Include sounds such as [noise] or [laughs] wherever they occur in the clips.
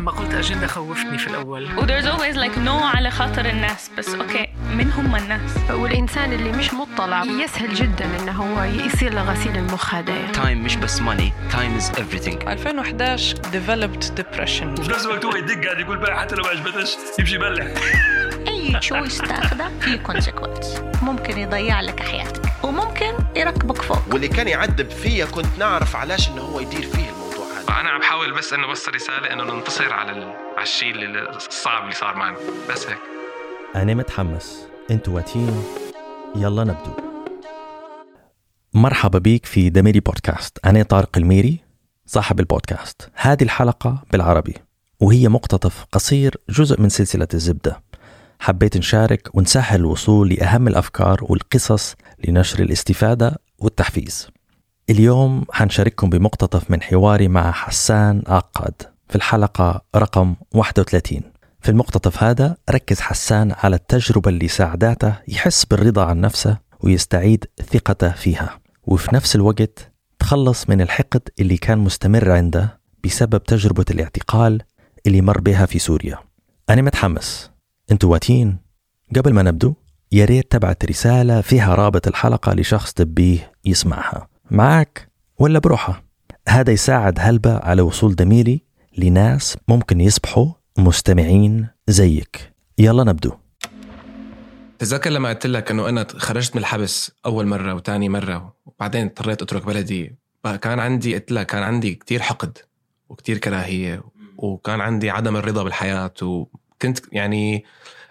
لما قلت اجنده خوفتني في الأول. و there's always like no على خاطر الناس بس okay من هم الناس. والإنسان اللي مش مطلع يسهل جدا إنه هو يصير له غسيل المخ هذا يعني. time مش بس money time is everything. 2011 developed depression. وفي نفس الوقت هو يدق قاعد يقول بقى حتى لو ما عجبتش يمشي يبلع. أي choice تاخده فيه consequence ممكن يضيع لك حياتك وممكن يركبك فوق. واللي كان يعذب فيا كنت نعرف علاش إنه هو يدير فيه الموضوع هذا أنا عم بحاول بس إنه بس رسالة إنه ننتصر على. على الشيء الصعب اللي صار معنا. بس هيك. أنا متحمس. أنتوا واتين. يلا نبدو. مرحبا بيك في دميري بودكاست أنا طارق الميري صاحب البودكاست. هذه الحلقة بالعربي وهي مقتطف قصير جزء من سلسلة الزبدة. حبيت نشارك ونسهل الوصول لأهم الأفكار والقصص لنشر الاستفادة والتحفيز. اليوم حنشارككم بمقتطف من حواري مع حسان عقاد. في الحلقة رقم 31 في المقتطف هذا ركز حسان على التجربة اللي ساعدته يحس بالرضا عن نفسه ويستعيد ثقته فيها. وفي نفس الوقت تخلص من الحقد اللي كان مستمر عنده بسبب تجربة الاعتقال اللي مر بها في سوريا. أنا متحمس. أنتوا واتين قبل ما نبدو يا ريت تبعت رسالة فيها رابط الحلقة لشخص تبيه يسمعها. معك ولا بروحها هذا يساعد هلبة على وصول ضميري لناس ممكن يصبحوا مستمعين زيك. يلا نبدو. تتذكر لما قلت لك إنه أنا خرجت من الحبس أول مرة وتاني مرة وبعدين اضطريت أترك بلدي. كان عندي قلت لك كان عندي كتير حقد وكتير كراهية وكان عندي عدم الرضا بالحياة وكنت يعني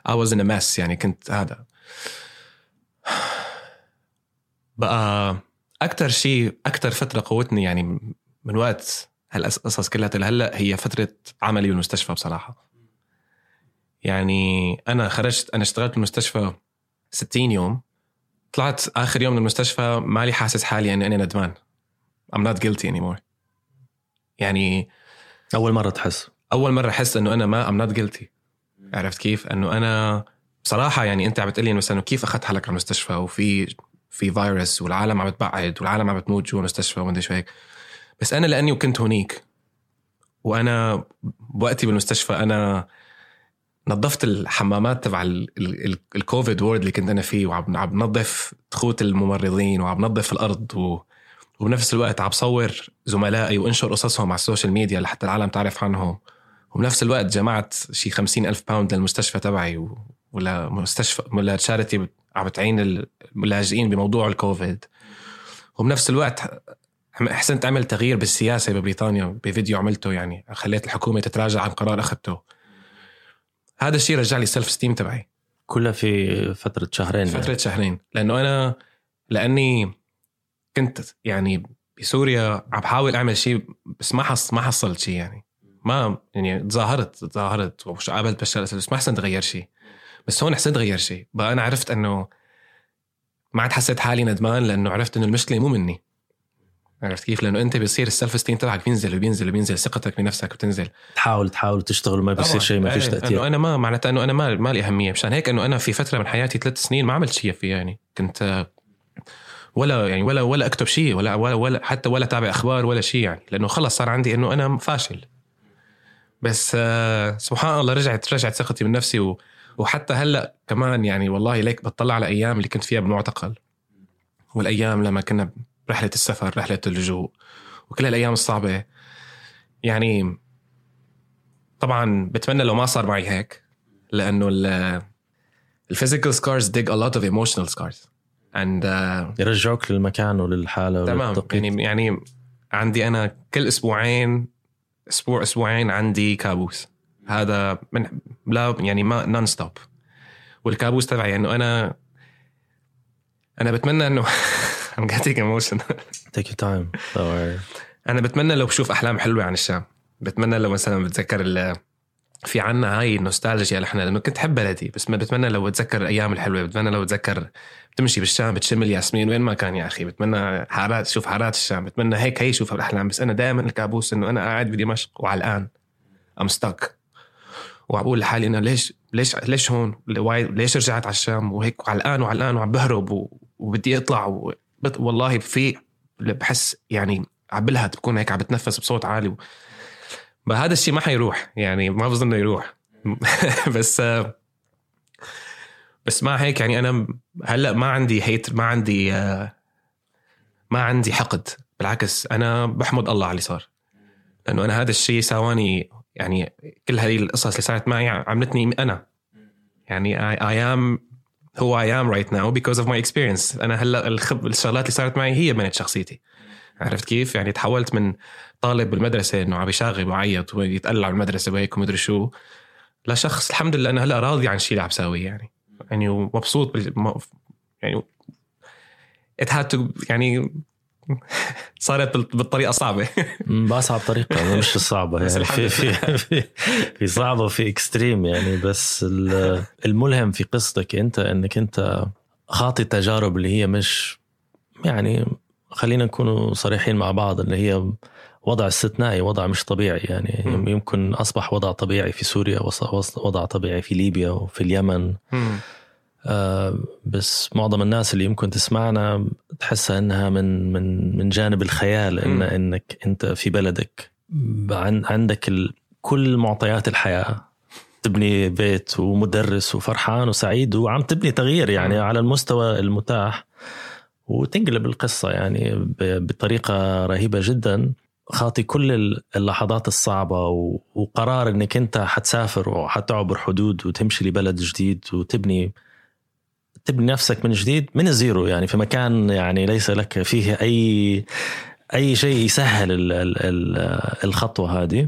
I was in a mess يعني كنت هذا. [sighs] بقى أكثر شيء أكثر فترة قوتني يعني من وقت هالقصص كلها لهلأ هي فترة عملي بالمستشفى بصراحة. يعني أنا خرجت أنا اشتغلت بالمستشفى 60 يوم طلعت آخر يوم من المستشفى مالي حاسس حالي اني أنا ندمان. I'm not guilty anymore. يعني أول مرة تحس؟ أول مرة أحس إنه أنا ما I'm not guilty. عرفت كيف؟ إنه أنا بصراحة يعني أنت عم بتقلي مثلا كيف أخذت حالك على المستشفى؟ وفي في فيروس والعالم عم بتبعد والعالم عم بتموت جوا المستشفى ومدري شو هيك. بس أنا لأني وكنت هونيك وأنا بوقتي بالمستشفى أنا نظفت الحمامات تبع ال- ال- ال- الكوفيد وورد اللي كنت أنا فيه وعم عم تخوت الممرضين وعم بنظف الأرض و وبنفس الوقت عم بصور زملائي وانشر قصصهم على ال social media لحتى العالم تعرف عنهم. وبنفس الوقت جمعت شي خمسين ألف pound للمستشفى تبعي و... ولا مستشفى ولا charity عم بتعين اللاجئين بموضوع الكوفيد. وبنفس الوقت حسنت اعمل تغيير بالسياسة ببريطانيا بفيديو عملته يعني خليت الحكومة تتراجع عن قرار أخذته. هذا الشيء رجع لي ال self esteem تبعي. كلها في فترة شهرين فترة شهرين. لأنه أنا لأني كنت يعني بسوريا عم بحاول أعمل شيء بس ما حص ما حصلت شيء يعني. ما يعني تظاهرت تظاهرت وقابلت بشار الأسد بس ما حسنت أغير شيء بس هون حسنت أغير شيء بقى أنا عرفت إنه ما عاد حسيت حالي ندمان لأنه عرفت إنه المشكلة مو مني. عرفت كيف؟ لأنه أنت بيصير السلف ستيم تبعك بينزل وبينزل وبينزل ثقتك بنفسك بتنزل. تحاول تحاول تشتغل وما بيصير. شيء ما فيش إيه، تأثير. إنه أنا ما معناتها إنه أنا ما ما لي أهمية. مشان هيك إنه أنا في فترة من حياتي ثلاث سنين ما عملت شيء فيها يعني. كنت ولا يعني ولا ولا أكتب شيء ولا ولا, ولا حتى ولا تابع أخبار ولا شيء يعني. لأنه خلص صار عندي إنه أنا فاشل. بس آه، سبحان الله رجعت رجعت ثقتي من نفسي و وحتى هلأ كمان يعني والله ليك بتطلع على أيام اللي كنت فيها بالمعتقل والأيام لما كنا برحلة السفر رحلة اللجوء وكل هالأيام الصعبة. يعني طبعا بتمنى لو ما صار معي هيك لأنه ال physical scars a lot of emotional scars. And uh, يرجعوك للمكان وللحالة تمام. يعني يعني عندي أنا كل أسبوعين أسبوع أسبوعين عندي كابوس. هذا من لا يعني ما non-stop والكابوس تبعي انه أنا أنا بتمنى انه [laughs] I'm getting emotional. Take your time. Don't worry. أنا بتمنى لو بشوف أحلام حلوة عن الشام. بتمنى لو مثلا بتذكر ال- في عنا هاي النوستالجيا إحنا لأنه كنت حب بلدي بس ما بتمنى لو بتذكر الأيام الحلوة بتمنى لو بتذكر بتمشي بالشام بتشم الياسمين وين ما كان يا أخي. بتمنى حارات شوف حارات الشام. بتمنى هيك هي شوف الاحلام بس أنا دائما الكابوس إنه أنا قاعد بدمشق وعلقان. ام ستك وعم بقول لحالي إنه ليش ليش ليش هون؟ ليش رجعت على الشام؟ وهيك وعلقان وعلقان وعم بهرب وبدي أطلع و... والله في بحس يعني عم بلهت بكون هيك عم بتنفس بصوت عالي و... هذا الشيء ما حيروح يعني ما بظن يروح. [laughs] بس بس مع هيك يعني أنا هلأ ما عندي هيت ما عندي ما عندي حقد. بالعكس أنا بحمد الله على اللي صار. لأنه أنا هذا الشيء سواني يعني كل هذه القصص اللي صارت معي عملتني أنا. يعني I am who I am right now because of my experience. أنا هلا الخب الشغلات اللي صارت معي هي بنت شخصيتي. عرفت كيف؟ يعني تحولت من طالب بالمدرسة إنه عم بيشاغب ويعيط ويتقلع بالمدرسة وهيك ومدري شو لشخص الحمد لله أنا هلا راضي عن الشيء اللي عم بساويه يعني. يعني ومبسوط بال... يعني it had to يعني [laughs] صارت بالطريقة صعبة. [laughs] باصعب طريقة مش الصعبه يعني في في في, في صعبة وفي اكستريم يعني بس الملهم في قصتك أنت إنك أنت خاطي التجارب اللي هي مش يعني خلينا نكون صريحين مع بعض اللي هي وضع استثنائي وضع مش طبيعي يعني. م. يمكن أصبح وضع طبيعي في سوريا وضع طبيعي في ليبيا وفي اليمن. م. آه بس معظم الناس اللي يمكن تسمعنا تحسها إنها من من من جانب الخيال م. إنك أنت في بلدك عندك كل معطيات الحياة تبني بيت ومدرس وفرحان وسعيد وعم تبني تغيير يعني. على المستوى المتاح وتنقلب القصة يعني بطريقة رهيبة جدا خاطي كل اللحظات الصعبة وقرار إنك أنت حتسافر وحتعبر حدود وتمشي لبلد جديد وتبني تبني نفسك من جديد من الزيرو يعني في مكان يعني ليس لك فيه أي أي شيء يسهل ال ال ال الخطوة هذه.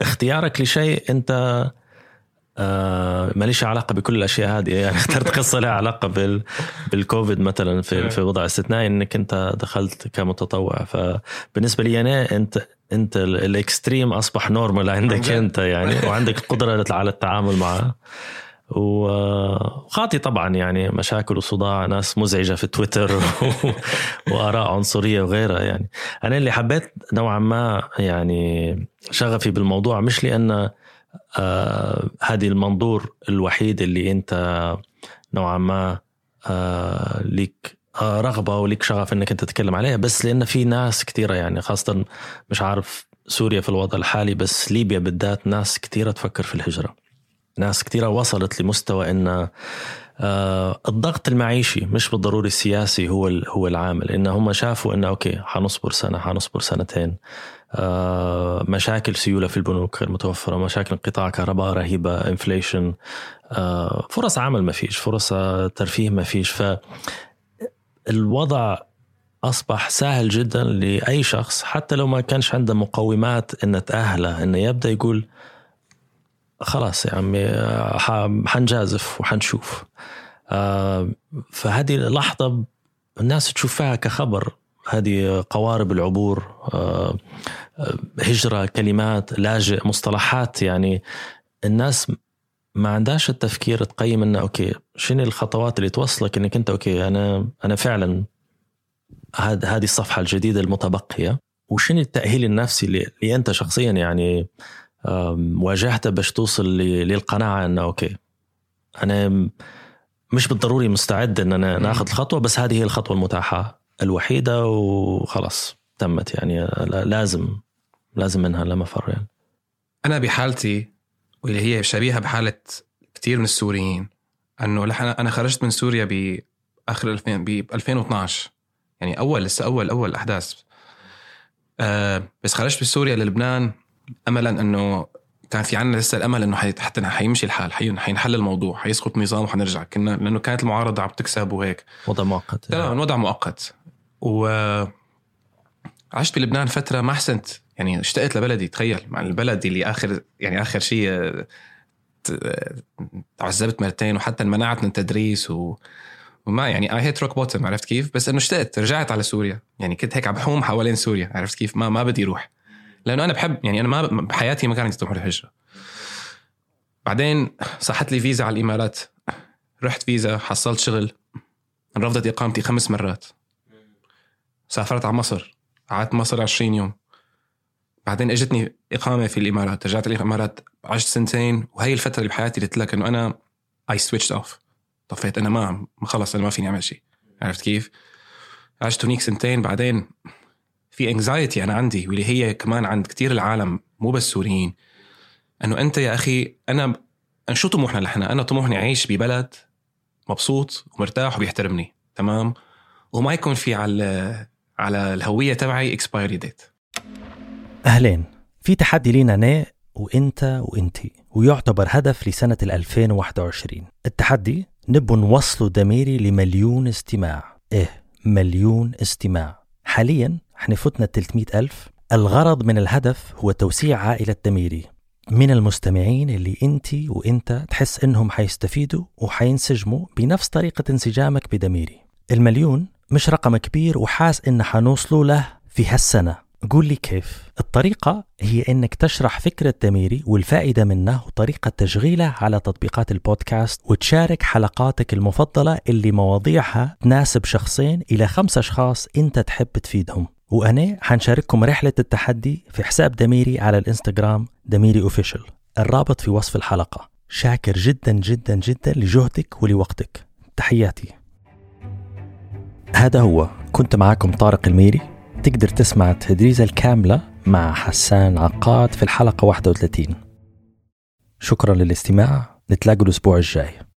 اختيارك لشيء أنت آه ماليش علاقة بكل الأشياء هذه. يعني [laughs] اخترت قصة لها علاقة بال بالكوفيد مثلا في في وضع استثنائي إنك أنت دخلت كمتطوع. فبالنسبة لي أنا أنت أنت ال extreme أصبح normal عندك أنت يعني وعندك قدرة على التعامل معه. وخاطي طبعا يعني مشاكل وصداع ناس مزعجة في تويتر [laughs] وآراء عنصرية وغيرها يعني. أنا اللي حبيت نوعا ما يعني شغفي بالموضوع مش لأن آه هذه المنظور الوحيد اللي أنت نوعا ما آه ليك آه رغبة وليك شغف أنك أنت تتكلم عليها بس لأن في ناس كثيرة يعني خاصة مش عارف سوريا في الوضع الحالي بس ليبيا بالذات ناس كثيرة تفكر في الهجرة. ناس كثيرة وصلت لمستوى إن آه الضغط المعيشي مش بالضروري السياسي هو هو العامل. إن هم شافوا انه okay حنصبر سنة حنصبر سنتين. آه مشاكل سيولة في البنوك غير متوفرة مشاكل انقطاع كهرباء رهيبة inflation آه فرص عمل ما فيش فرص ترفيه ما فيش. ف الوضع أصبح سهل جدا لأي شخص حتى لو ما كانش عنده مقومات انه تأهله انه يبدأ يقول خلاص يا عمي حنجازف وحنشوف. آه، فهذه لحظة الناس تشوفها كخبر هذه قوارب العبور آه، هجرة كلمات لاجئ مصطلحات يعني الناس ما عندهاش التفكير تقيم إنه okay شنو الخطوات اللي توصلك إنك أنت okay أنا أنا فعلا هذه الصفحة الجديدة المتبقية. وشنو التأهيل النفسي اللي انت شخصيا يعني واجهته باش توصل للقناعة إنه أوكي أنا مش بالضروري مستعد إن أنا ناخذ الخطوة بس هذه هي الخطوة المتاحة الوحيدة وخلاص تمت يعني لازم لازم منها لا مفر يعني. أنا بحالتي واللي هي شبيهة بحالة كثير من السوريين إنه أنا خرجت من سوريا باخر 2000 ب 2012 يعني أول لسه اول أول أحداث أه بس خرجت بسوريا للبنان املا إنه كان في عنا لسه الأمل إنه حتى حيمشي الحال حينحل الموضوع حيسقط نظام وحنرجع. كنا لأنه كانت المعارضة عم تكسب وهيك. وضع مؤقت. لا وضع مؤقت. و عشت بلبنان فترة ما حسنت. يعني اشتقت لبلدي تخيل. مع البلد اللي اخر يعني آخر شيء تعذبت مرتين وحتى انمنعت من التدريس و... وما يعني اي هيت روك بوتم عرفت كيف؟ بس إنه اشتقت رجعت على سوريا. يعني كنت هيك عم بحوم حوالين سوريا عرفت كيف؟ ما ما بدي أروح لأنه أنا بحب يعني أنا ما بحياتي ما كان عندي طموح الهجره بعدين صحت لي فيزا على الامارات رحت فيزا حصلت شغل. انرفضت إقامتي خمس مرات. سافرت على مصر. قعدت مصر 20 يوم. بعدين إجتني إقامة في الامارات رجعت الامارات عشت سنتين. وهي الفترة اللي بحياتي قلت لك إنه أنا اي switch off طفيت. أنا ما خلص أنا ما فيني أعمل شيء. عرفت كيف؟ عشت هنيك سنتين. بعدين في anxiety أنا عندي واللي هي كمان عند كتير العالم مو بس سوريين. إنه أنت يا أخي أنا شو طموحنا نحن؟ أنا طموحي أعيش ببلد مبسوط ومرتاح وبيحترمني تمام؟ وما يكون في على على الهوية تبعي expiry date أهلين في تحدي لينا أنا وإنت وإنتي ويعتبر هدف لسنة ال 2021 التحدي نبو نوصلوا دميري لمليون استماع. إيه مليون استماع. حاليا إحنا فتنا 300 ألف. الغرض من الهدف هو توسيع عائلة دميري. من المستمعين اللي انتي وانت تحس انهم حيستفيدوا وحينسجموا بنفس طريقة انسجامك بدميري. المليون مش رقم كبير وحاس إن حنوصلوا له في هالسنة. قول لي كيف. الطريقة هي إنك تشرح فكرة دميري والفائدة منه وطريقة تشغيله على تطبيقات البودكاست وتشارك حلقاتك المفضلة اللي مواضيعها تناسب شخصين إلى خمس أشخاص أنت تحب تفيدهم. وأنا حنشارككم رحلة التحدي في حساب دميري على الإنستغرام دميري أوفيشل الرابط في وصف الحلقة. شاكر جدا جدا جدا لجهدك ولوقتك. تحياتي. هذا هو. كنت معاكم طارق الميري. تقدر تسمع التدريزة الكاملة مع حسان عقاد في الحلقة 31 شكرا للاستماع. نتلاقوا الأسبوع الجاي.